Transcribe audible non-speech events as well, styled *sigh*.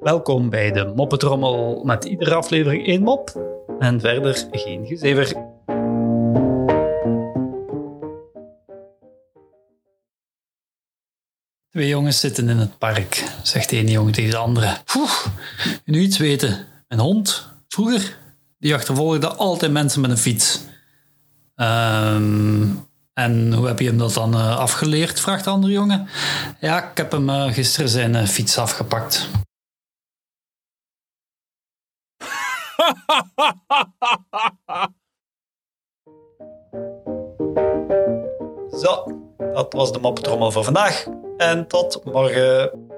Welkom bij de Moppetrommel met iedere aflevering één mop en verder geen gezever. Twee jongens zitten in het park, zegt de ene jongen tegen de andere. Oeh, nu iets weten. Een hond, vroeger, die achtervolgde altijd mensen met een fiets. Ehm, en hoe heb je hem dat dan eh, afgeleerd, vraagt de andere jongen. Ja, ik heb hem eh, gisteren zijn eh, fiets afgepakt. *laughs* Zo, dat was de moppetrommel voor vandaag. En tot morgen.